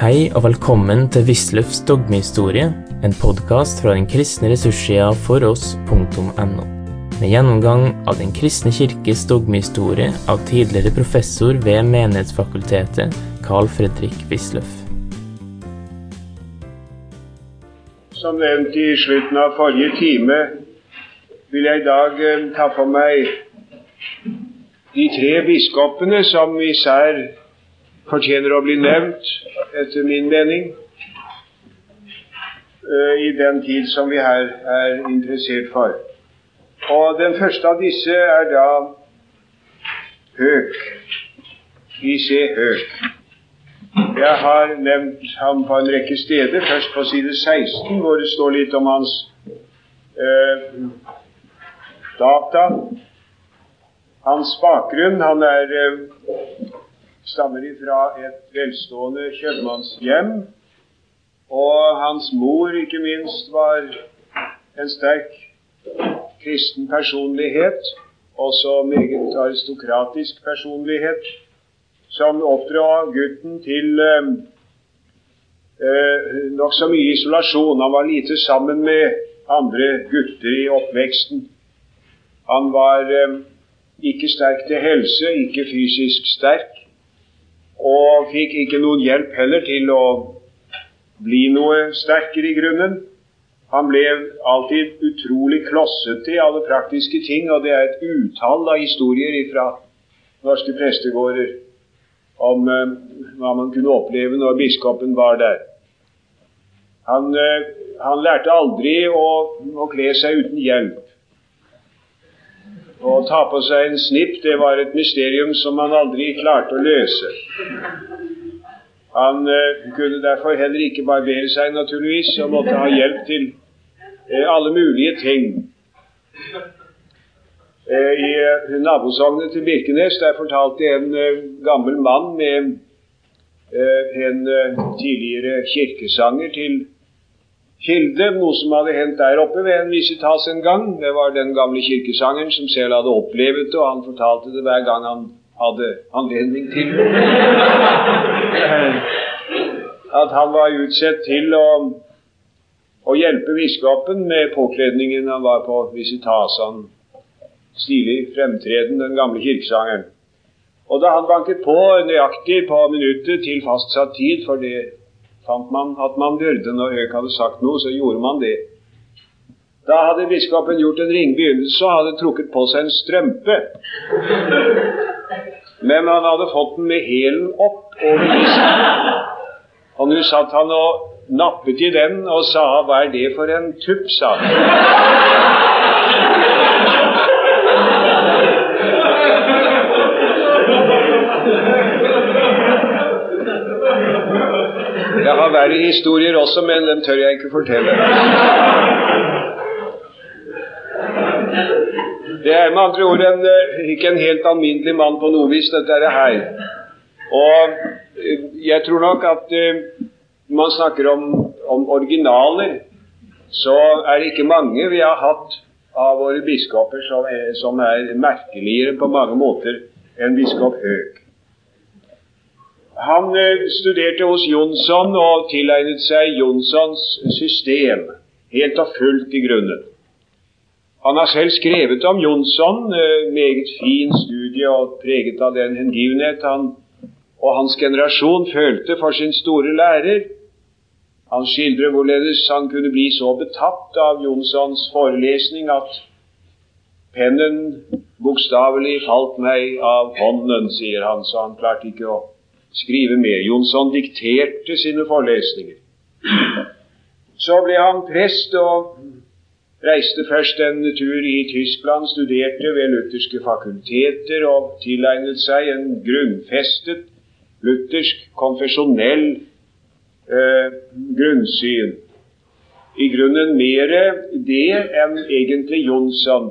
Hei og velkommen til Wisløffs dogmehistorie, en podkast fra den kristne ressurssida foross.no. Med gjennomgang av Den kristne kirkes dogmehistorie av tidligere professor ved Menighetsfakultetet, Carl Fredrik Wisløff. Som nevnt i slutten av forrige time vil jeg i dag eh, ta for meg de tre biskopene som især fortjener å bli nevnt, etter min mening, eh, i den tid som vi her er interessert for. Og Den første av disse er da Høk. I.C. Høk. Jeg har nevnt ham på en rekke steder, først på side 16, hvor det står litt om hans eh, data. Hans bakgrunn Han er eh, stammer ifra et velstående kjøpmannshjem. Og hans mor, ikke minst, var en sterk kristen personlighet, også meget aristokratisk personlighet, som oppdra gutten til eh, eh, nokså mye isolasjon. Han var lite sammen med andre gutter i oppveksten. Han var eh, ikke sterk til helse, ikke fysisk sterk, og fikk ikke noen hjelp heller til å bli noe sterkere i grunnen. Han ble alltid utrolig klossete i alle praktiske ting, og det er et utall av historier fra norske prestegårder om eh, hva man kunne oppleve når biskopen var der. Han, eh, han lærte aldri å, å, kle seg uten hjelp. Å ta på seg en snipp det var et mysterium som han aldri klarte å løse. Han eh, kunne derfor heller ikke barbere seg, naturligvis, og måtte ha hjelp til Eh, alle mulige ting. Eh, I eh, nabosognet til Birkenes der fortalte en gammel mann med en tidligere kirkesanger til Kilde, noe som hadde hendt der oppe ved en visitas en gang. Det var den gamle kirkesangeren som selv hadde opplevd det, og han fortalte det hver gang han hadde anledning til det. At han var utsatt til å å hjelpe biskopen med påkledningen han var på visitas. Han stilig fremtreden, den gamle kirkesangeren. Og da han banket på nøyaktig på minuttet til fastsatt tid, for det fant man at man burde når Høek hadde sagt noe, så gjorde man det. Da hadde biskopen gjort en ringbegynnelse og hadde trukket på seg en strømpe. Men han hadde fått den med hælen opp over listen. Og nå satt han og nappet i den og sa 'Hva er det for en tupp', sa han. Verre historier også, men dem tør jeg ikke fortelle. Det er med andre ord en, eh, ikke en helt alminnelig mann på noe vis, dette er det her. Og eh, jeg tror nok at uh, man snakker om, om, originaler, så er det ikke mange vi har hatt av våre biskoper som er, som er merkeligere på mange måter enn biskop Høeg. Han eh, studerte hos Jonsson og tilegnet seg Jonssons system, helt og fullt i grunnen. Han har selv skrevet om Jonsson, eh, meget fin studie og preget av den hengivenhet han og hans generasjon følte for sin store lærer. Han skildrer hvorledes han kunne bli så betatt av Jonssons forelesning at pennen bokstavelig falt meg av hånden, sier han, så han klarte ikke å skrive med. Jonsson dikterte sine forelesninger. Så ble han prest og reiste først en tur i Tyskland, studerte ved lutherske fakulteter og tilegnet seg en grunnfestet luthersk konfesjonell eh, grunnsyn. I grunnen mer det enn egentlig Jonsson.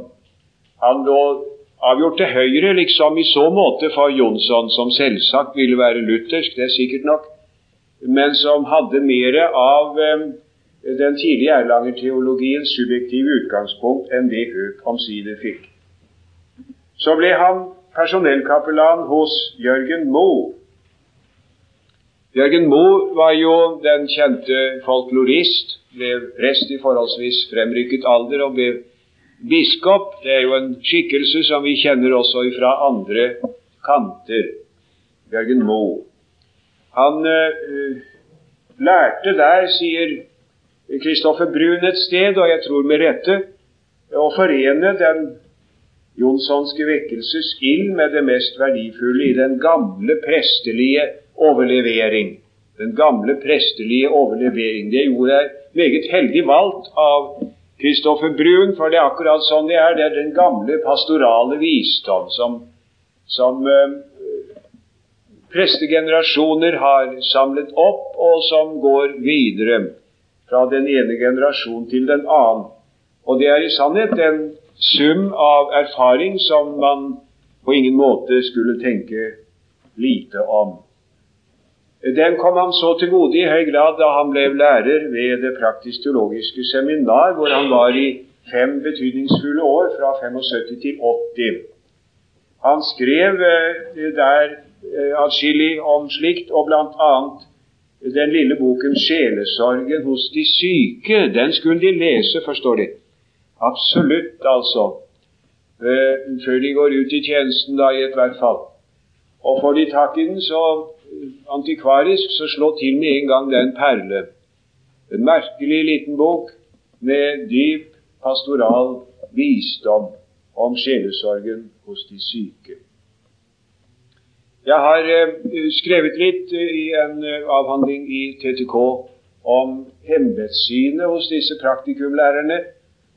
Han lå avgjort til høyre, liksom i så måte for Jonsson, som selvsagt ville være luthersk, det er sikkert nok, men som hadde mer av eh, den tidlige Erlanger-teologiens subjektive utgangspunkt enn det Høek omsider fikk. Så ble han personellkapellan hos Jørgen Moe Jørgen Moe var jo den kjente folklorist, ble prest i forholdsvis fremrykket alder og ble biskop. Det er jo en skikkelse som vi kjenner også fra andre kanter. Jørgen Moe. Han uh, lærte der, sier Kristoffer Brun et sted, og jeg tror med rette, å forene den jonssonske vekkelses ild med det mest verdifulle i den gamle prestelige overlevering. Den gamle prestelige overlevering. Det gjorde jeg meget heldig valgt av Kristoffer Brun, for det er akkurat sånn det er. Det er den gamle pastorale visdom som, som eh, prestegenerasjoner har samlet opp, og som går videre fra den ene generasjon til den annen. Og det er i sannhet en sum av erfaring som man på ingen måte skulle tenke lite om. Den kom ham så til gode i høy grad da han ble lærer ved Det praktisk-teologiske seminar, hvor han var i fem betydningsfulle år, fra 75 til 80. Han skrev eh, der Eh, atskillig om slikt, og bl.a. den lille boken 'Sjelesorgen hos de syke'. Den skulle de lese, forstår de. Absolutt, altså. Eh, før de går ut i tjenesten, da, i ethvert fall. Og får de tak i den, så antikvarisk, så slå til med en gang den perle. En merkelig liten bok med dyp pastoral visdom om sjelesorgen hos de syke. Jeg har eh, skrevet litt eh, i en eh, avhandling i TTK om embetssynet hos disse praktikumlærerne,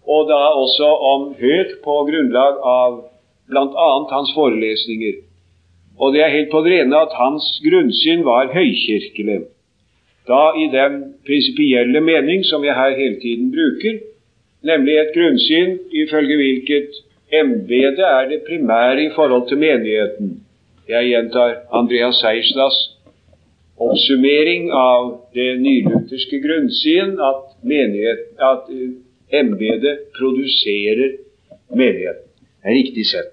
og da også om Høek på grunnlag av bl.a. hans forelesninger. Og det er helt på det rene at hans grunnsyn var høykirkelig. Da i den prinsipielle mening som jeg her hele tiden bruker, nemlig et grunnsyn ifølge hvilket embetet er det primære i forhold til menigheten jeg gjentar Andreas Seierstads oppsummering av det nylutherske grunnsyn at, menighet, at uh, embetet produserer menigheten. Det er riktig sett.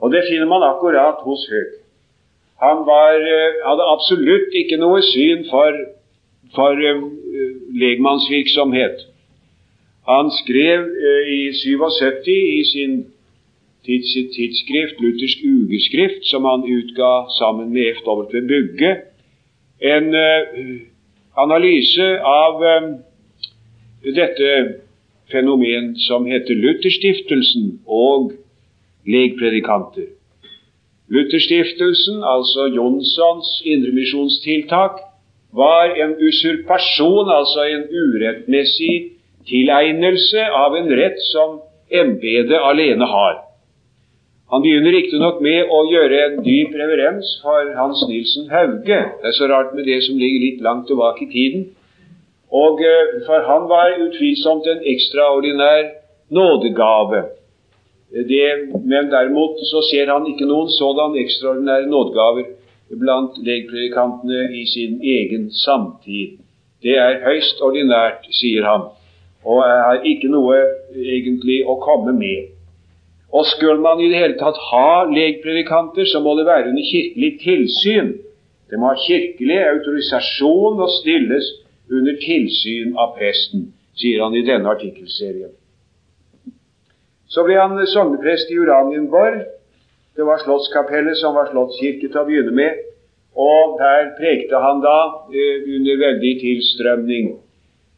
Og det finner man akkurat hos Høeg. Han var, uh, hadde absolutt ikke noe syn for, for uh, legmannsvirksomhet. Han skrev uh, i 77 i sin tids, tidsskrift, Luthersk ugeskrift, som han utga sammen med F.W. Bugge, en analyse av dette fenomen som heter Lutherstiftelsen og legpredikanter. Lutherstiftelsen, altså Jonssons indremisjonstiltak, var en usurpasjon, altså en urettmessig tilegnelse av en rett som embetet alene har. Han begynner riktignok med å gjøre en dyp reverens for Hans Nilsen Hauge. Det er så rart med det som ligger litt langt tilbake i tiden. Og eh, For han var utvilsomt en ekstraordinær nådegave. Det, men derimot så ser han ikke noen sådan ekstraordinære nådegaver blant legpredikantene i sin egen samtid. Det er høyst ordinært, sier han, og har ikke noe egentlig å komme med. Og skulle man i det hele tatt ha legpredikanter, så må det være under kirkelig tilsyn. Det må ha kirkelig autorisasjon og stilles under tilsyn av presten, sier han i denne artikkelserien. Så ble han sogneprest i Uranienborg. Det var Slottskapellet som var slottskirke til å begynne med. Og der prekte han da eh, under veldig tilstrømning.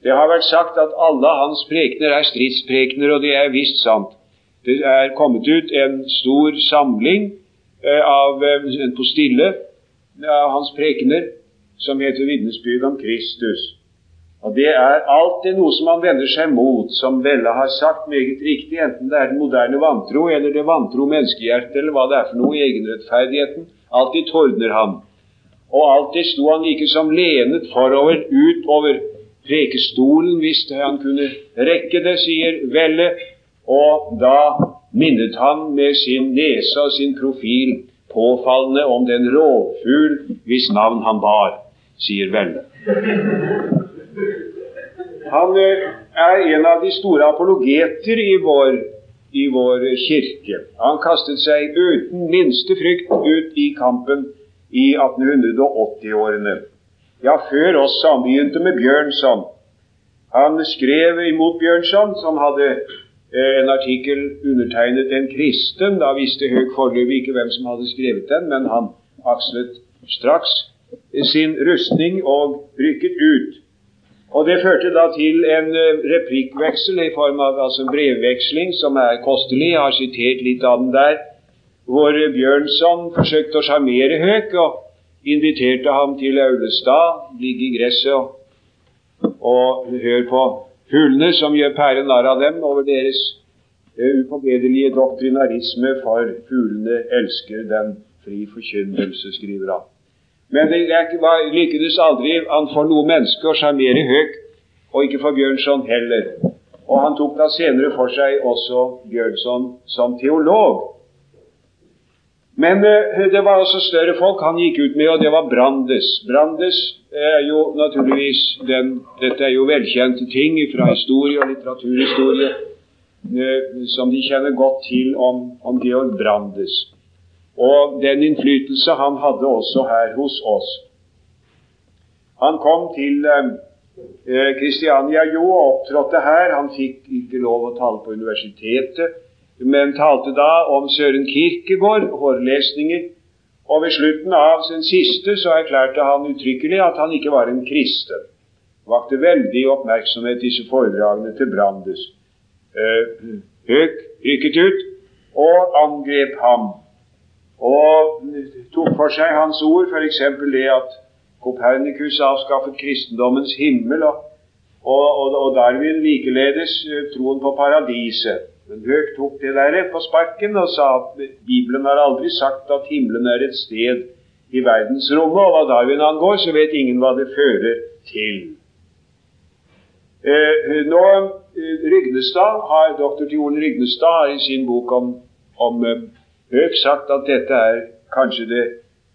Det har vært sagt at alle hans prekener er stridsprekener, og det er visst sant. Det er kommet ut en stor samling eh, av eh, en postille av hans prekener som heter 'Vitnesbyrd om Kristus'. Og Det er alltid noe som han vender seg mot, som Velle har sagt meget riktig, enten det er den moderne vantro eller det vantro menneskehjertet, eller hva det er for noe i egenrettferdigheten. Alltid tordner han. Og alltid sto han like som lenet forover, utover prekestolen, hvis han kunne rekke det, sier Velle, og da minnet han med sin nese og sin profil påfallende om den rovfugl hvis navn han bar, sier Velle. Han eh, er en av de store apologeter i vår, i vår kirke. Han kastet seg uten minste frykt ut i kampen i 1880-årene. Ja, før oss. Han begynte med Bjørnson. Han skrev imot Bjørnson, som hadde eh, en artikkel undertegnet en kristen. Da visste Høg foreløpig ikke hvem som hadde skrevet den, men han akslet straks sin rustning og rykket ut. Og Det førte da til en eh, replikkveksel i form av altså en brevveksling som er kostelig. Jeg har sitert litt av den der, hvor Bjørnson forsøkte å sjarmere Høk og inviterte ham til Aulestad, ligge i gresset og, og høre på fuglene som gjør pære narr av dem over deres uh, upåbedelige doktrinarisme, for fuglene elsker den fri forkynnelse, skriver han. Men det var, lykkedes aldri han for noe menneske å sjarmere Høk, og ikke for Bjørnson heller. Og han tok da senere for seg også Bjørnson som teolog. Men uh, det var også større folk han gikk ut med, og det var Brandes. Brandes er jo naturligvis den, Dette er jo velkjente ting fra historie og litteraturhistorie uh, som de kjenner godt til om, om Georg Brandes og den innflytelse han hadde også her hos oss. Han kom til Kristiania eh, jo og opptrådte her. Han fikk ikke lov å tale på universitetet, men talte da om Søren Kirkegård, hårlesninger. Og ved slutten av sin siste så erklærte han uttrykkelig at han ikke var en kristen. Vakte veldig oppmerksomhet disse foredragene til Brandes. Eh, Høg rykket ut og angrep ham og tok for seg hans ord, f.eks. det at Kopernikus avskaffet kristendommens himmel, og, og, og Darwin likeledes eh, troen på paradiset. Men Høek tok det der på sparken og sa at Bibelen har aldri sagt at himmelen er et sted i verdensrommet, og hva Darwin angår, så vet ingen hva det fører til. Eh, nå, eh, Rygnestad har, Dr. Tion Rygnestad har i sin bok om, om Høg sagt at dette er kanskje det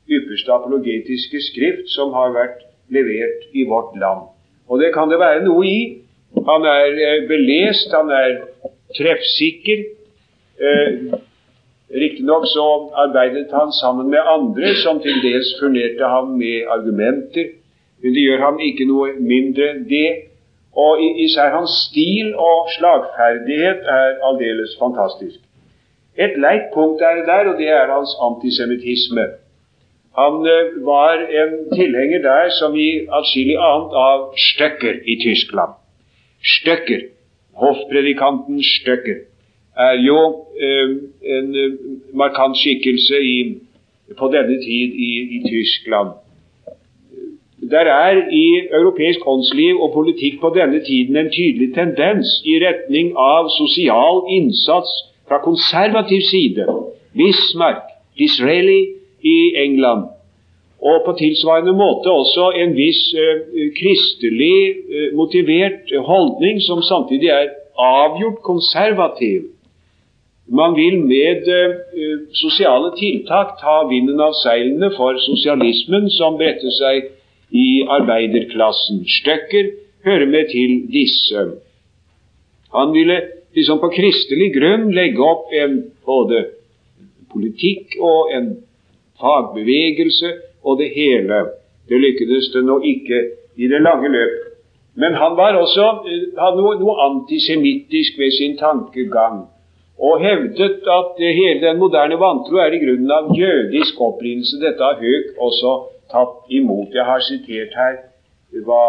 ypperste apologetiske skrift som har vært levert i vårt land. Og det kan det være noe i. Han er eh, belest, han er treffsikker. Eh, Riktignok så arbeidet han sammen med andre som til dels furnerte ham med argumenter, men det gjør ham ikke noe mindre det. Og især hans stil og slagferdighet er aldeles fantastisk. Et leit punkt er det der, og det er hans antisemittisme. Han uh, var en tilhenger der, som i atskillig annet, av Støkker i Tyskland. Støkker, hoffpredikanten Støkker, er jo eh, en uh, markant skikkelse i, på denne tid i, i Tyskland. Der er i europeisk åndsliv og politikk på denne tiden en tydelig tendens i retning av sosial innsats fra konservativ side. Bismarck, Disraeli i England. Og på tilsvarende måte også en viss uh, kristelig uh, motivert holdning som samtidig er avgjort konservativ. Man vil med uh, sosiale tiltak ta vinden av seilene for sosialismen som bretter seg i arbeiderklassen. Støkker hører med til disse. Han ville liksom på kristelig grunn legge opp en både politikk og en fagbevegelse og det hele. Det lykkedes det nå ikke i det lange løp. Men han var også hadde noe, noe antisemittisk ved sin tankegang og hevdet at hele den moderne vantro er i grunnen av jødisk opprinnelse. Dette har Høek også tatt imot. Jeg har sitert her hva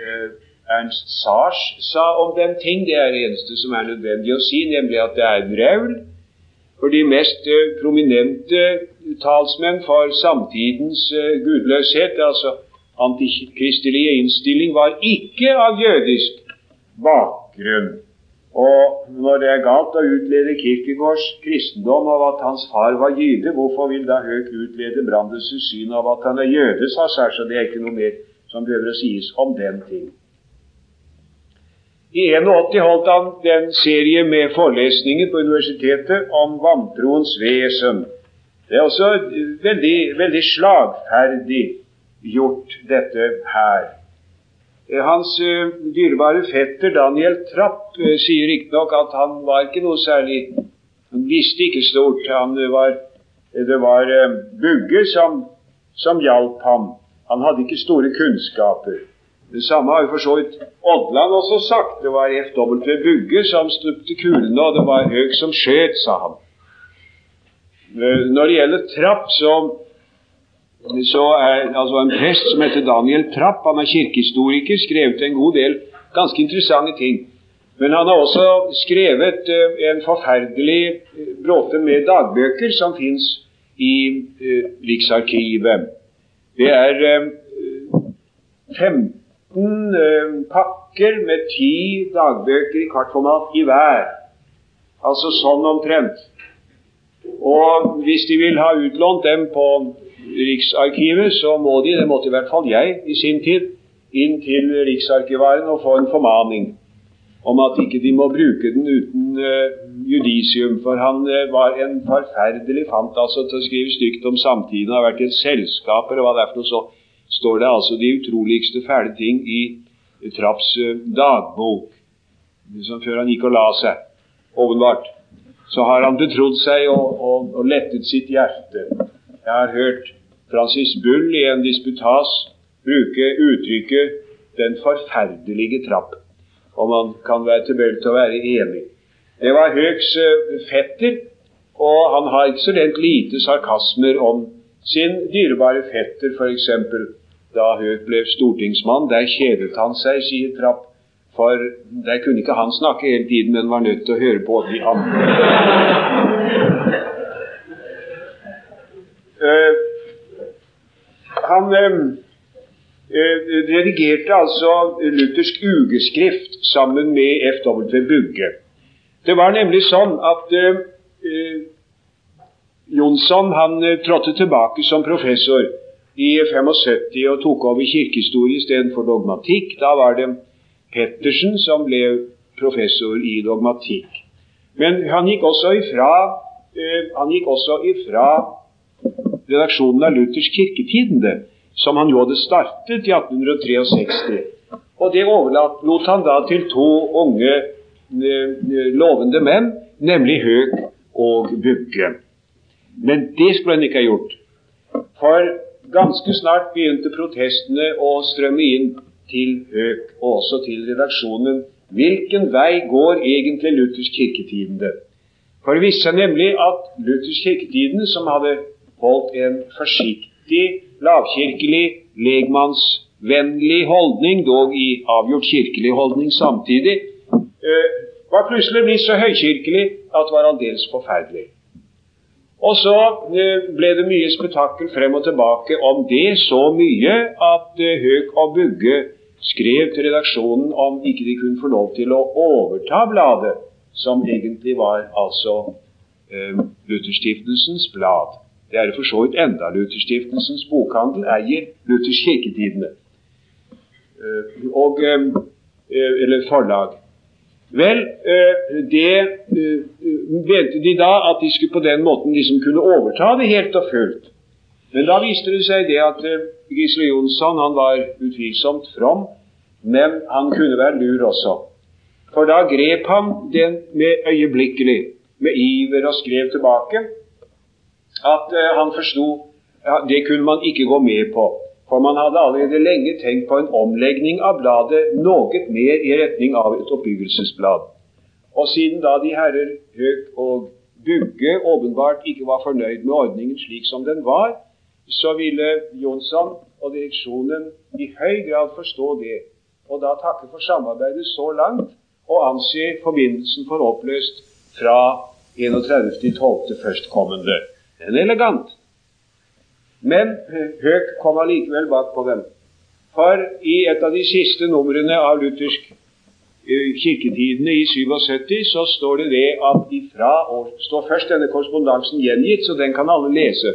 eh, Ernst Sars sa om den ting. Det er det eneste som er nødvendig å si, nemlig at det er vrøvl. For de mest uh, prominente talsmenn for samtidens uh, gudløshet, altså antikristelige innstilling, var ikke av jødisk bakgrunn. Og når det er galt å utlede Kirkegårds kristendom av at hans far var jyde, hvorfor vil da Høk utlede Brandes syn av at han er jøde, sa Sars, og det er ikke noe mer som behøver å sies om den ting. I 81 holdt han den serie med forelesninger på universitetet om vantroens vesen. Det er også veldig, veldig slagferdig gjort, dette her. Eh, hans uh, dyrebare fetter Daniel Trapp uh, sier riktignok at han var ikke noe særlig Han visste ikke stort. Han var, det var Bugge som, som hjalp ham. Han hadde ikke store kunnskaper. Det samme har jo for så vidt Odland også sagt. Det var F.W. Bugge som stupte kulene, og det var Høg som skjøt, sa han. Eh, når det gjelder Trapp, så, så er altså en prest som heter Daniel Trapp, han er kirkehistoriker, skrevet en god del ganske interessante ting. Men han har også skrevet uh, en forferdelig uh, bråte med dagbøker som fins i Riksarkivet. Det er 15 pakker med ti dagbøker i kartformat i hver. Altså sånn omtrent. Og hvis de vil ha utlånt dem på Riksarkivet, så må de, det måtte i hvert fall jeg i sin tid, inn til Riksarkivaren og få en formaning om at ikke de må bruke den uten uh, judisium. For han uh, var en forferdelig fant altså til å skrive stygt om samtiden. Har vært i et selskap og hva det er for noe, så står det altså de utroligste fæle ting i Trapps uh, dagbok, som før han gikk og la seg. Åpenbart så har han betrodd seg og, og, og, lettet sitt hjerte. Jeg har hørt Francis Bull i en disputas bruke uttrykket 'den forferdelige trapp', og man kan være tilbøyelig til å være enig. Det var Høgs uh, fetter, og han har ikke så rent lite sarkasmer om sin dyrebare fetter, f.eks. da Høg ble stortingsmann. Der kjedet han seg, sier Trapp. For der kunne ikke han snakke hele tiden, men var nødt til å høre på de andre. Uh, han uh, redigerte altså luthersk ugeskrift sammen med F.W. Bugge. Det var nemlig sånn at uh, Jonsson han trådte tilbake som professor i 75 og tok over kirkehistorie istedenfor dogmatikk. Da var det Pettersen, som ble professor i dogmatikk. Men han gikk også ifra, eh, han gikk også ifra redaksjonen av Luthers Kirketidende, som han jo hadde startet i 1863. Og det overlot han da til to unge, eh, lovende menn, nemlig Høg og Bugge. Men det skulle han ikke ha gjort. For ganske snart begynte protestene å strømme inn til Høk og også til redaksjonen hvilken vei går egentlig Luthers kirketidende. For det viste seg nemlig at Luthers kirketidende, som hadde holdt en forsiktig, lavkirkelig, legmannsvennlig holdning, dog i avgjort kirkelig holdning samtidig, øh, var plutselig blitt så høykirkelig at det var aldeles forferdelig. Og så øh, ble det mye spetakkel frem og tilbake om det, så mye at øh, Høk og Bugge skrev til redaksjonen om ikke de kunne få lov til å overta bladet, som egentlig var altså eh, Lutherstiftelsens blad. Det er for så vidt enda. Lutherstiftelsens bokhandel eier Luthers Kirketidene. Eh, og, eh, eller forlag. Vel, eh, det eh, mente de da at de skulle på den måten liksom kunne overta det helt og fullt. Men da viste det seg det at eh, Gisle Jonsson han var utvilsomt from, men han kunne være lur også. For da grep han den med øyeblikkelig, med iver, og skrev tilbake at han forsto ja, det kunne man ikke gå med på. For man hadde allerede lenge tenkt på en omlegning av bladet noe mer i retning av et oppbyggelsesblad. Og siden da de herrer Høg og Bugge åpenbart ikke var fornøyd med ordningen slik som den var, så ville Jonsson og direksjonen i høy grad forstå det, og da takke for samarbeidet så langt og anse forbindelsen for oppløst fra 31.12. førstkommende. En elegant. Men Høk kom allikevel bak på dem. For i et av de siste numrene av luthersk eh, kirketidene i 77 så står det det at ifra år står først denne korrespondansen gjengitt, så den kan alle lese.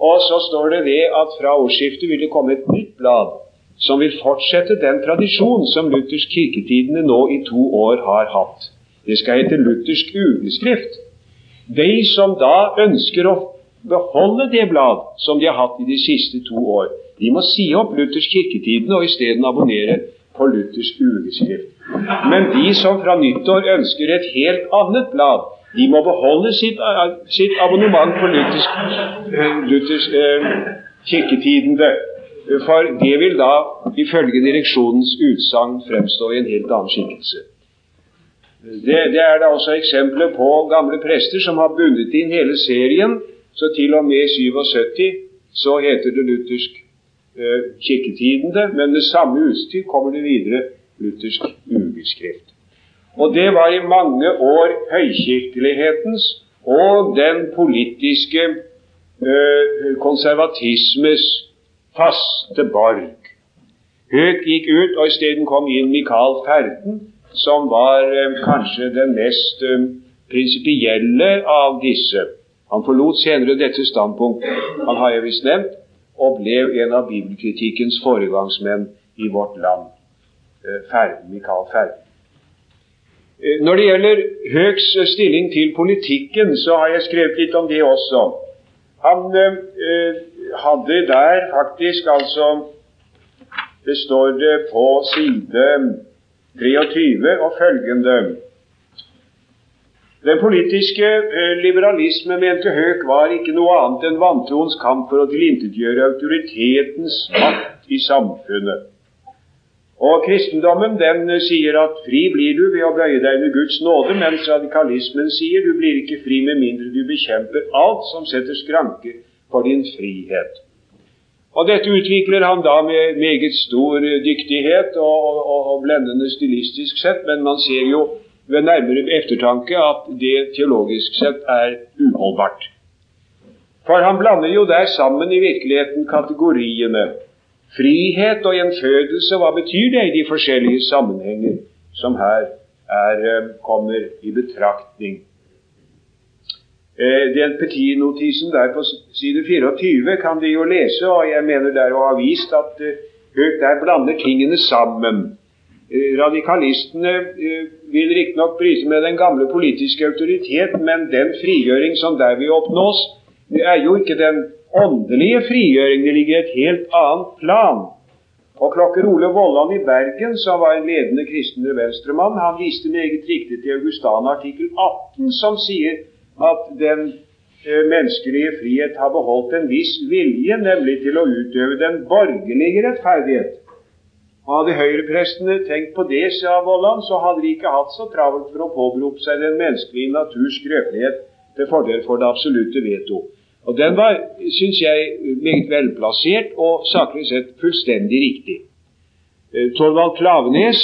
Og så står det det at fra årsskiftet vil det komme et nytt blad som vil fortsette den tradisjon som Luthers kirketidene nå i to år har hatt. Det skal hete luthersk ugeskrift. De som da ønsker å beholde det blad som de har hatt i de siste to år, de må si opp Luthers kirketidene og isteden abonnere på Luthers ugeskrift. Men de som fra nyttår ønsker et helt annet blad, de må beholde sitt, eh, sitt abonnement på Luthers, Luthers eh, kirketidende For det vil da, ifølge direksjonens utsagn, fremstå i en helt annen skikkelse. Det, det, er da også eksempler på gamle prester som har bundet inn hele serien, så til og med 77 så heter det luthersk eh, kirketidende, men med samme utstyr kommer det videre luthersk ugeskrift. Og det var i mange år høykirkelighetens og den politiske eh, konservatismes faste borg. Høk gikk ut, og isteden kom inn Michael Ferden, som var eh, kanskje den mest eh, prinsipielle av disse. Han forlot senere dette standpunkt, han har jeg visst nevnt, og ble en av bibelkritikkens foregangsmenn i vårt land. Ferden, Michael Ferden. Eh, når det gjelder Høgs stilling til politikken, så har jeg skrevet litt om det også. Han eh, hadde der faktisk altså Det står det på side 23 og følgende Den politiske eh, liberalisme, mente Høk var ikke noe annet enn vantroens kamp for å tilintetgjøre autoritetens makt i samfunnet. Og Kristendommen den sier at fri blir du ved å bøye deg under Guds nåde, mens radikalismen sier du blir ikke fri med mindre du bekjemper alt som setter skranker for din frihet. Og Dette utvikler han da med meget stor dyktighet og, og, og blendende stilistisk sett, men man ser jo ved nærmere eftertanke at det teologisk sett er uholdbart. For han blander jo der sammen i virkeligheten kategoriene Frihet og gjenfødelse, hva betyr det i de forskjellige sammenhenger som her er, eh, kommer i betraktning? Eh, den petit-notisen der på side 24 kan de jo lese, og jeg mener der å ha vist at Høg eh, der blander tingene sammen. Radikalistene vil riktignok bryte med den gamle politiske autoritet, men den frigjøring som der vil oppnås, er jo ikke den åndelige frigjøring det ligger et helt annet plan. Og klokker Ole Vollan i Bergen, som var en ledende kristen venstremann, han viste meget riktig til Augustan artikkel 18, som sier at den eh, menneskelige frihet har beholdt en viss vilje, nemlig til å utøve den borgerlige rettferdighet. Hadde høyreprestene tenkt på det, sa Vollan, så hadde de ikke hatt så travelt for å påberope seg den menneskelige naturs skrøpelighet til fordel for det absolutte veto. Og den var, syns jeg, meget velplassert og saklig sett fullstendig riktig. Eh, Torvald Klavenes,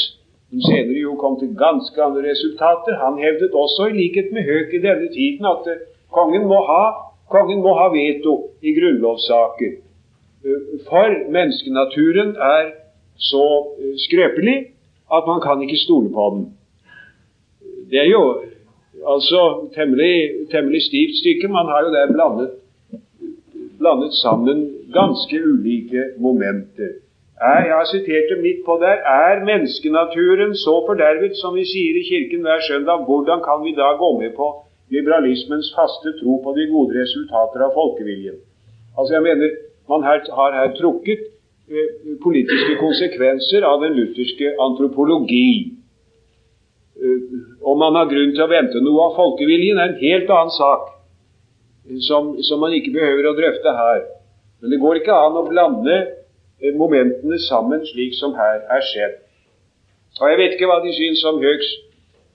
som senere jo kom til ganske andre resultater, han hevdet også, i likhet med Høk i denne tiden, at eh, kongen må ha, kongen må ha veto i grunnlovssaker. Eh, for menneskenaturen er så skrøpelig at man kan ikke stole på den. Det er jo altså temmelig, temmelig stivt stykke. Man har jo der blandet blandet sammen ganske ulike momenter. Er, jeg har sitert det midt på der. Er menneskenaturen så fordervet som vi sier i Kirken hver søndag, hvordan kan vi da gå med på liberalismens faste tro på de gode resultater av folkeviljen? Altså jeg mener, Man har her trukket eh, politiske konsekvenser av den lutherske antropologi. Eh, om man har grunn til å vente noe av folkeviljen, er en helt annen sak som, som, man ikke behøver å drøfte her. Men det går ikke an å blande eh, momentene sammen slik som her er skjedd. Og Jeg vet ikke hva de syns om Høgs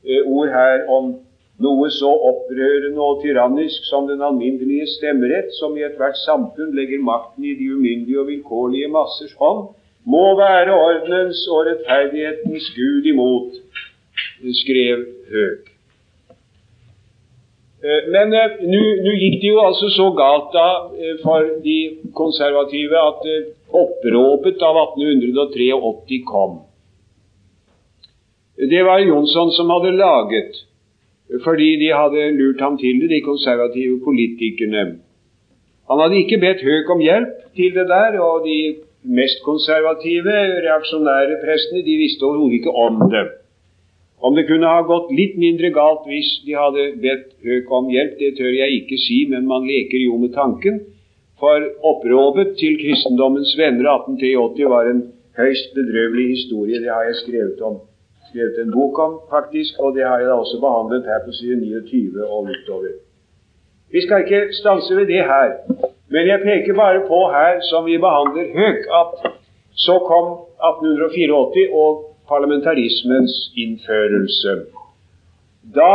eh, ord her om noe så opprørende og tyrannisk som den alminnelige stemmerett, som i ethvert samfunn legger makten i de umyndige og vilkårlige massers hånd, må være ordenens og rettferdighetens Gud imot, skrev Høg. Eh, men eh, nå gikk det jo altså så galt da eh, for de konservative at oppråpet av 1883 kom. Det var Jonsson som hadde laget, fordi de hadde lurt ham til det, de konservative politikerne. Han hadde ikke bedt Høk om hjelp til det der, og de mest konservative, reaksjonære prestene de visste overhodet ikke om det. Om det kunne ha gått litt mindre galt hvis de hadde bedt Høk om hjelp, det tør jeg ikke si, men man leker jo med tanken. For oppråpet til kristendommens venner 1883 var en høyst bedrøvelig historie. Det har jeg skrevet om. Skrevet en bok om, faktisk, og det har jeg da også behandlet her på side 29 og utover. Vi skal ikke stanse ved det her, Men jeg peker bare på her, som vi behandler høyt, at så kom 1884 og parlamentarismens innførelse. Da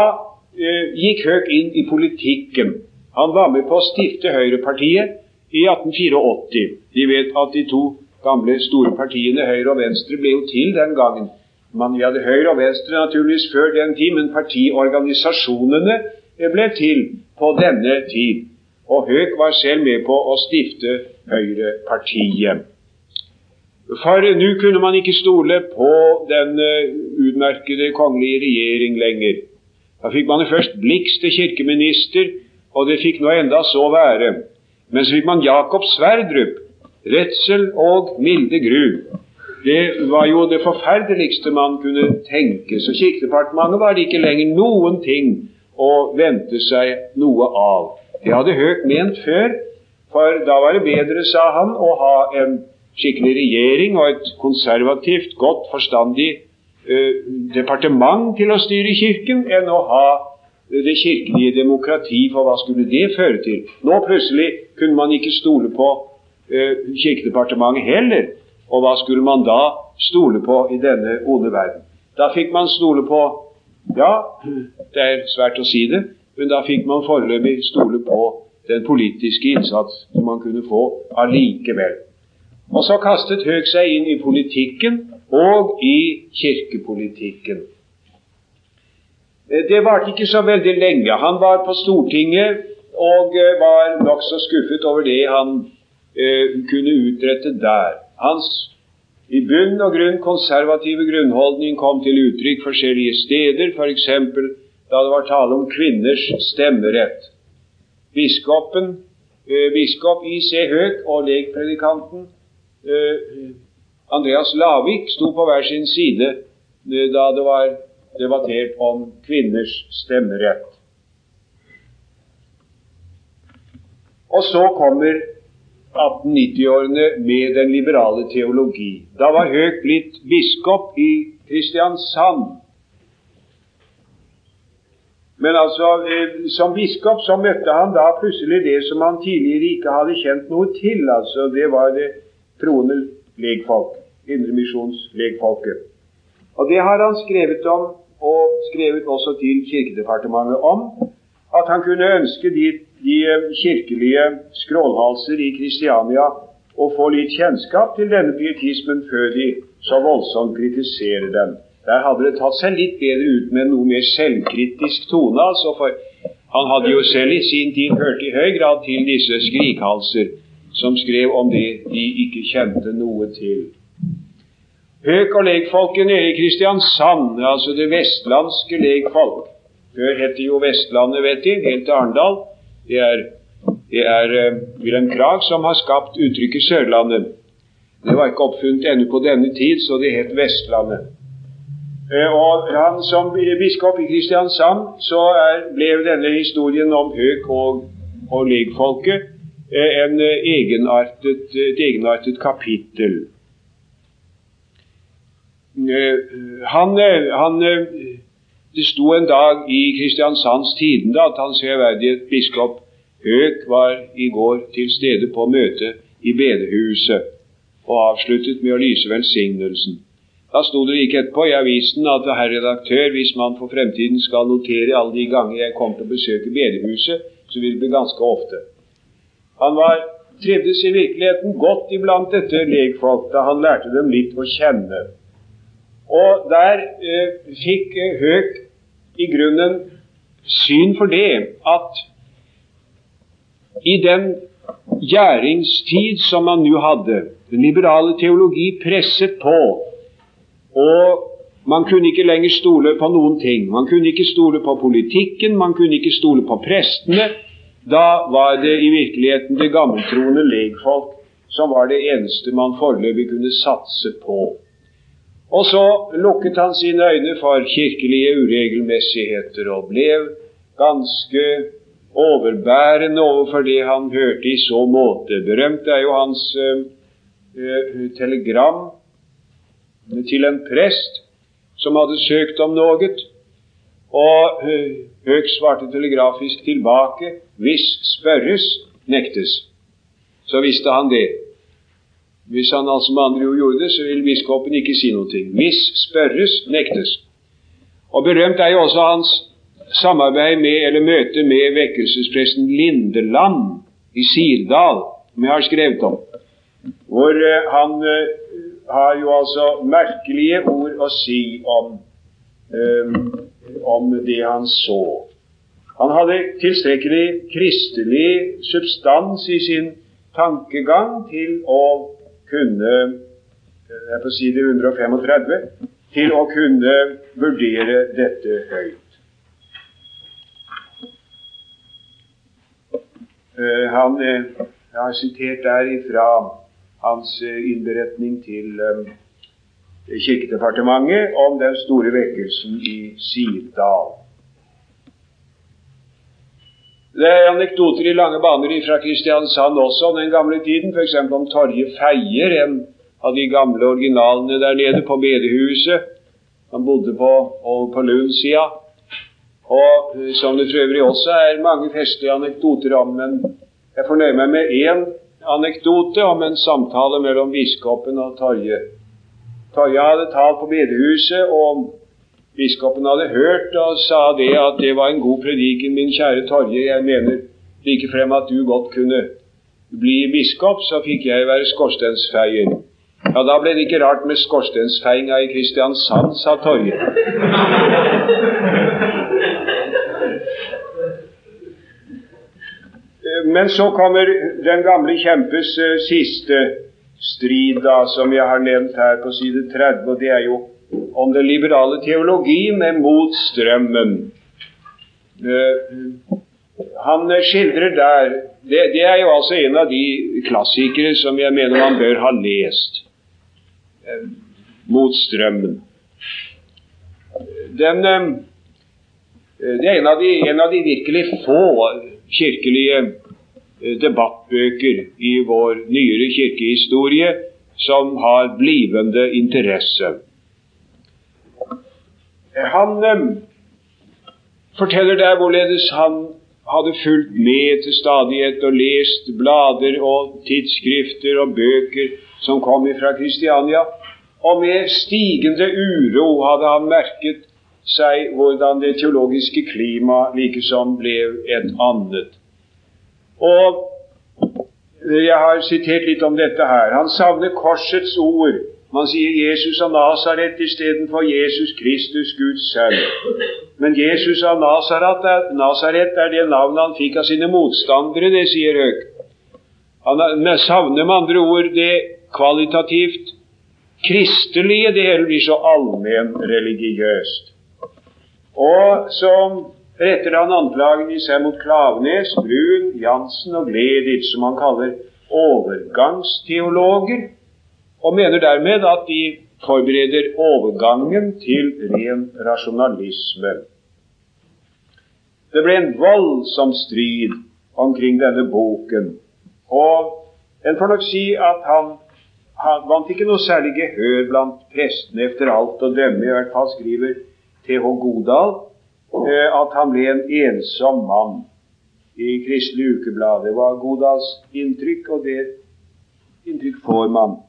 eh, gikk Høek inn i politikken. Han var med på å stifte Høyrepartiet i 1884. De vet at de to gamle store partiene Høyre og Venstre ble jo til den gangen. Man, vi hadde Høyre og Venstre naturligvis før den tid, men partiorganisasjonene ble til på denne tid. Og Høg var selv med på å stifte Høyrepartiet. For nå kunne man ikke stole på den uh, utmerkede kongelige regjering lenger. Da fikk man først Blix til kirkeminister, og det fikk nå enda så være. Men så fikk man Jakob Sverdrup, redsel og milde gru. Det var jo det forferdeligste man kunne tenke. Så Kirkedepartementet var det ikke lenger noen ting å vente seg noe av. Det hadde Høk ment før, for da var det bedre, sa han, å ha en skikkelig regjering og et konservativt, godt, forstandig uh, departement til å styre Kirken, enn å ha det kirkelige demokrati, for hva skulle det føre til? Nå plutselig kunne man ikke stole på uh, Kirkedepartementet heller, og hva skulle man da stole på i denne onde verden? Da fikk man stole på Ja, det er svært å si det, men da fikk man foreløpig stole på den politiske innsats som man kunne få allikevel. Og så kastet Høeg seg inn i politikken og i kirkepolitikken. Det varte ikke så veldig lenge. Han var på Stortinget og eh, var nokså skuffet over det han eh, kunne utrette der. Hans i bunn og grunn konservative grunnholdning kom til uttrykk forskjellige steder, f.eks. For da det var tale om kvinners stemmerett. Biskopen, eh, biskop I.C. Høeg og legpredikanten Eh, Andreas Lavik sto på hver sin side eh, da det var debattert om kvinners stemmerett. Og så kommer 1890-årene med den liberale teologi. Da var Høk blitt biskop i Kristiansand. Men altså, eh, som biskop så møtte han da plutselig det som han tidligere ikke hadde kjent noe til. altså Det var det troende legfolk, indremisjonslegfolket. Og det har han skrevet om, og skrevet også til Kirkedepartementet om, at han kunne ønske de, de kirkelige skrålhalser i Kristiania å få litt kjennskap til denne pietismen før de så voldsomt kritiserer den. Der hadde det tatt seg litt bedre ut med noe mer selvkritisk tone, altså, for han hadde jo selv i sin tid hørt i høy grad til disse skrikhalser som skrev om det de ikke kjente noe til. Høk og legfolket nede i Kristiansand, altså det vestlandske legfolk Før het det jo Vestlandet, vet de, helt til Arendal. Det er, det er uh, Wilhelm Krag som har skapt uttrykket Sørlandet. Det var ikke oppfunnet ennå på denne tid, så det het Vestlandet. Uh, og han Som biskop i Kristiansand så er, ble denne historien om Høk og, og legfolket uh, en egenartet, et egenartet kapittel. Han, han, det sto en dag i Kristiansands Tidende at Hans Høyverdighet biskop Høek var i går til stede på møte i bedehuset og avsluttet med å lyse velsignelsen. Da sto det like etterpå i avisen at herr redaktør, hvis man for fremtiden skal notere alle de ganger jeg kom til å besøke bedehuset, så vil det bli ganske ofte. Han var, trivdes i virkeligheten godt iblant dette legfolk da han lærte dem litt å kjenne. Og der eh, fikk eh, Høek i grunnen syn for det at i den gjæringstid som man nå hadde, den liberale teologi presset på, og man kunne ikke lenger stole på noen ting. Man kunne ikke stole på politikken, man kunne ikke stole på prestene. Da var det i virkeligheten det gammeltroende legfolk som var det eneste man foreløpig kunne satse på. Og så lukket han sine øyne for kirkelige uregelmessigheter og ble ganske overbærende overfor det han hørte i så måte. Berømt er jo hans uh, uh, telegram til en prest som hadde søkt om noe. Og uh, Høg svarte telegrafisk tilbake hvis spørres, nektes. så visste han det. Hvis han altså med andre ord gjorde det, så ville biskopen ikke si noe. Hvis spørres, nektes. Og berømt er jo også hans samarbeid med, eller møte med vekkelsespresten Lindeland i Sirdal, som jeg har skrevet om. Hvor uh, han uh, har jo altså merkelige ord å si om, um, om det han så. Han hadde tilstrekkelig kristelig substans i sin tankegang til å kunne jeg får si det 135 til å kunne vurdere dette høyt. Uh, han, uh, jeg har sitert der ifra hans uh, innberetning til Kirkedepartementet om den store vekkelsen i Sirdal. Det er anekdoter i lange baner fra Kristiansand også om den gamle tiden, f.eks. om Torje Feier, en av de gamle originalene der nede på bedehuset. Han bodde på, over på Lund-sida. Og eh, som det for øvrig også er mange festlige anekdoter om. Men jeg fornøyer meg med én anekdote om en samtale mellom biskopen og Torje. Torje hadde talt på bedehuset, og Biskopen hadde hørt og sa det at det var en god prediken, min kjære Torje. Jeg mener likefrem at du godt kunne bli biskop, så fikk jeg være skorstensfeier. Ja, da ble det ikke rart med skorstensfeiinga i Kristiansand, sa Torje. Men så kommer den gamle kjempes uh, siste strid, da, som jeg har nevnt her på side 30, og det er jo om den liberale teologi med motstrømmen. Uh, han skildrer der det, det, er jo altså en av de klassikere som jeg mener man bør ha lest. Uh, motstrømmen. Den, uh, det er en av, de, en av de virkelig få kirkelige debattbøker i vår nyere kirkehistorie som har blivende interesse. Han eh, forteller der hvorledes han hadde fulgt med til stadighet og lest blader og tidsskrifter og bøker som kom fra Kristiania. Og med stigende uro hadde han merket seg hvordan det teologiske klima likesom ble et annet. Og jeg har sitert litt om dette her. Han savner korsets ord man sier Jesus av Nasaret istedenfor Jesus Kristus, Guds sønn. Men Jesus av Nasaret er, Nazaret er det navnet han fikk av sine motstandere, det sier Høg. Han savner med andre ord det kvalitativt kristelige. Det hele blir så allmennreligiøst. Og så retter han anklagen i seg mot Klavenes, Brun, Jansen og Gleditsch, som han kaller overgangsteologer og mener dermed at de forbereder overgangen til ren rasjonalisme. Det ble en voldsom strid omkring denne boken, og en får nok si at han, han vant ikke noe særlig gehør blant prestene etter alt å dømme, i hvert fall skriver T.H. Godal eh, at han ble en ensom mann i Kristelig Ukeblad. Det var Godals inntrykk, og det inntrykk får man.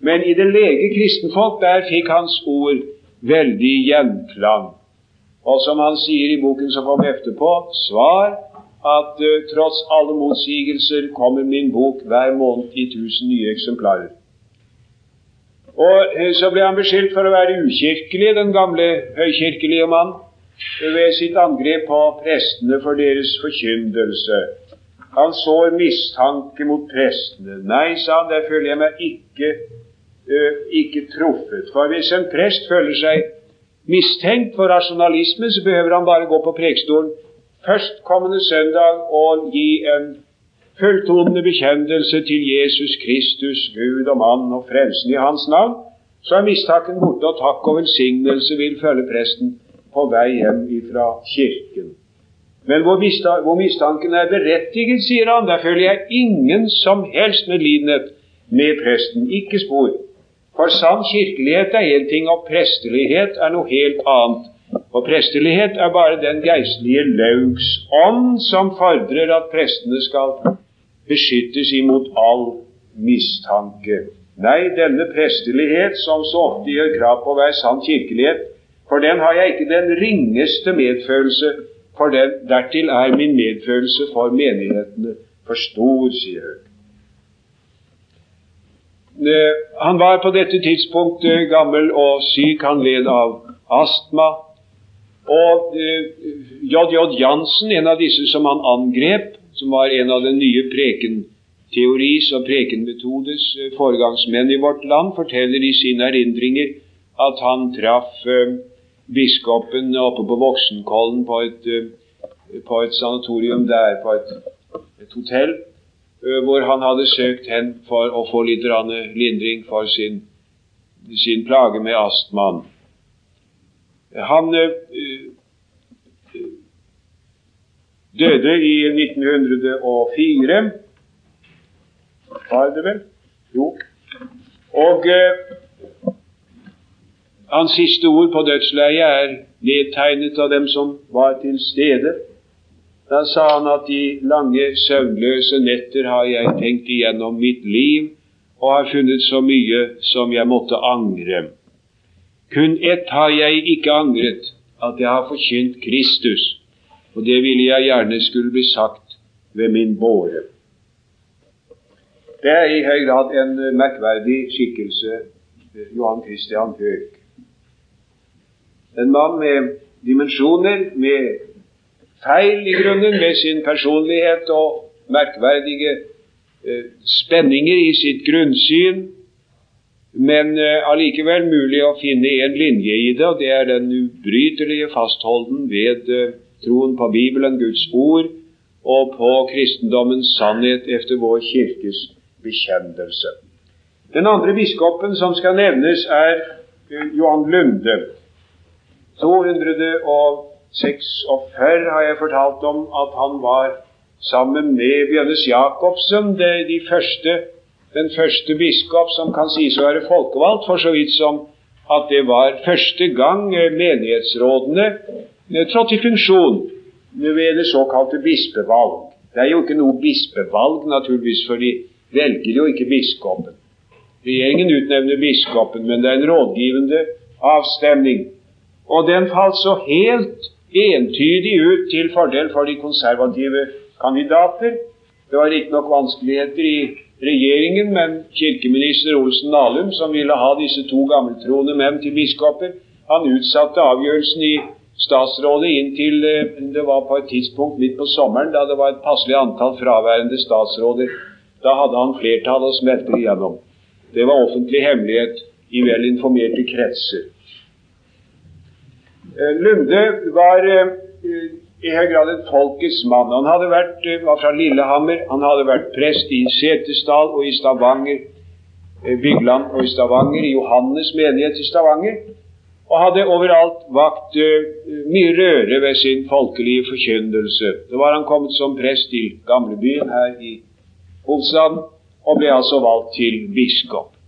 Men i det lege kristenfolk, der fikk hans ord veldig gjenklang. Og som han sier i boken som kom etterpå, svar at uh, tross alle motsigelser kommer min bok hver måned i tusen nye eksemplarer. Og uh, så ble han beskyldt for å være ukirkelig, den gamle høykirkelige mann, ved sitt angrep på prestene for deres forkyndelse. Han sår mistanke mot prestene. Nei, sa han, der føler jeg meg ikke ikke truffet. For hvis en prest føler seg mistenkt for rasjonalisme, så behøver han bare gå på prekestolen førstkommende søndag og gi en fulltonende bekjennelse til Jesus Kristus, Gud og mann og frelsen i Hans navn, så er mistanken borte, og takk og velsignelse vil følge presten på vei hjem ifra kirken. Men hvor, mistanken er berettiget, sier han, der føler jeg ingen som helst medlidenhet med presten. Ikke spor. For sann kirkelighet er én ting, og prestelighet er noe helt annet. Og prestelighet er bare den geistlige laugs ånd som fordrer at prestene skal beskyttes imot all mistanke. Nei, denne prestelighet som så ofte gjør krav på å være sann kirkelighet, for den har jeg ikke den ringeste medfølelse for den. Dertil er min medfølelse for menighetene for stor, sier Høeg. Eh, han var på dette tidspunktet gammel og syk. Han led av astma. Og J.J. Eh, Jansen, en av disse som han angrep, som var en av den nye prekenteoris og prekenmetodes eh, foregangsmenn i vårt land, forteller i sine erindringer at han traff biskopen oppe på Voksenkollen på et, på et sanatorium der, på et, et hotell. Eh, hvor han hadde søkt hen for å få litt lindring for sin, sin plage med astmaen. Han uh, døde i 1904, var det vel? Jo. Og hans siste ord på dødsleiet er nedtegnet av dem som var til stede. Da sa han at de lange, søvnløse netter har jeg tenkt igjennom mitt liv og har funnet så mye som jeg måtte angre. Kun ett har jeg ikke angret, at jeg har forkynt Kristus, og det ville jeg gjerne skulle bli sagt ved min båre. Det er i høy grad en merkverdig skikkelse, Johan Christian Høeg. En mann med dimensjoner, med feil i grunnen med sin personlighet og merkverdige eh, spenninger i sitt grunnsyn, men eh, allikevel mulig å finne en linje i det, og det er den ubrytelige fastholden ved eh, troen på Bibelen, Guds ord, og på kristendommens sannhet efter vår kirkes bekjennelse. Den andre biskopen som skal nevnes, er eh, Johan Lunde. 200 og 46 har jeg fortalt om at han var sammen med Bjørnes Jacobsen, de første, den første biskop som kan sies å være folkevalgt, for så vidt som at det var første gang eh, menighetsrådene eh, trådte i funksjon ved det såkalte bispevalg. Det er jo ikke noe bispevalg, naturligvis, for de velger jo ikke biskopen. Regjeringen utnevner biskopen, men det er en rådgivende avstemning. Og den falt så helt entydig ut til fordel for de konservative kandidater. Det var riktignok vanskeligheter i regjeringen, men kirkeminister Olsen Nalum, som ville ha disse to gammeltroende menn til biskoper, han utsatte avgjørelsen i statsrådet inntil eh, det var på et tidspunkt midt på sommeren, da det var et passelig antall fraværende statsråder. Da hadde han flertall og smelte igjennom. Det var offentlig hemmelighet i vel informerte kretser. Eh, Lunde var eh, i høy grad en folkets mann. Han hadde vært, eh, var fra Lillehammer, han hadde vært prest i Setesdal og i Stavanger, Bygland og i Stavanger, i Johannes menighet i Stavanger, og hadde overalt vakt mye røre ved sin folkelige forkynnelse. Så var han kommet som prest til gamlebyen her i hovedstaden, og ble altså valgt til biskop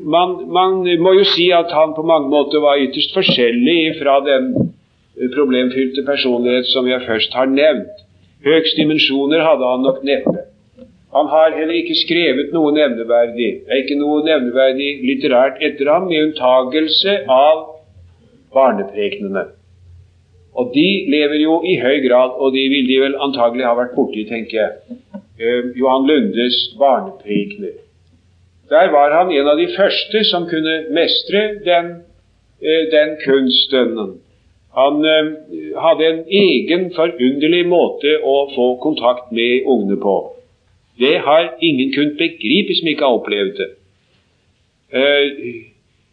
man, man, må jo si at han på mange måter var ytterst forskjellig fra den eh, problemfylte personlighet som jeg først har nevnt. Høgst dimensjoner hadde han nok neppe. Han har heller ikke skrevet noe nevneverdig. Det er ikke noe nevneverdig litterært etter ham, med unntagelse av barneprekenene. Og de lever jo i høy grad, og de vil de vel antagelig ha vært borti, tenker jeg, eh, Johan Lundes barneprekener. Der var han en av de første som kunne mestre den, eh, den kunsten. Han eh, hadde en egen forunderlig måte å få kontakt med ungene på. Det har ingen kunnet begripe som ikke har opplevd det. Eh,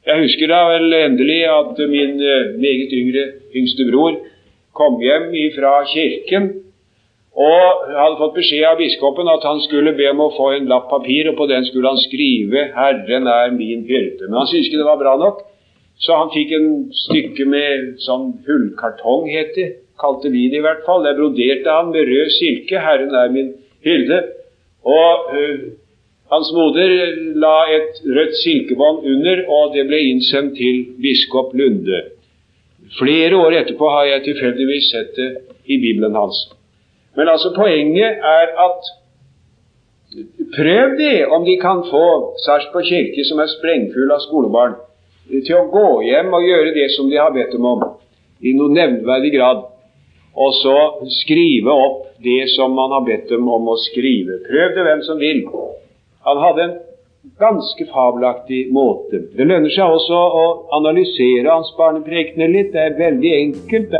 jeg husker da vel endelig at min meget yngre yngste bror kom hjem fra kirken og hadde fått beskjed av biskopen at han skulle be om å få en lapp papir, og på den skulle han skrive 'Herren er min hyrde'. Men han syntes ikke det var bra nok, så han fikk en stykke med sånn hullkartong, het det. Kalte vi det i hvert fall. Der broderte han med rød silke 'Herren er min hyrde'. Og øh, hans moder la et rødt silkebånd under, og det ble innsendt til biskop Lunde. Flere år etterpå har jeg tilfeldigvis sett det i Bibelen hans. Men altså poenget er at Prøv det, om de kan få Sarpsborg kirke, som er sprengfull av skolebarn, til å gå hjem og gjøre det som de har bedt dem om, i noen nevnverdig grad, og så skrive opp det som man har bedt dem om å skrive. Prøv det, hvem som vil. Han hadde en ganske fabelaktig måte. Det lønner seg også å analysere hans barneprekener litt. Det er veldig enkelt.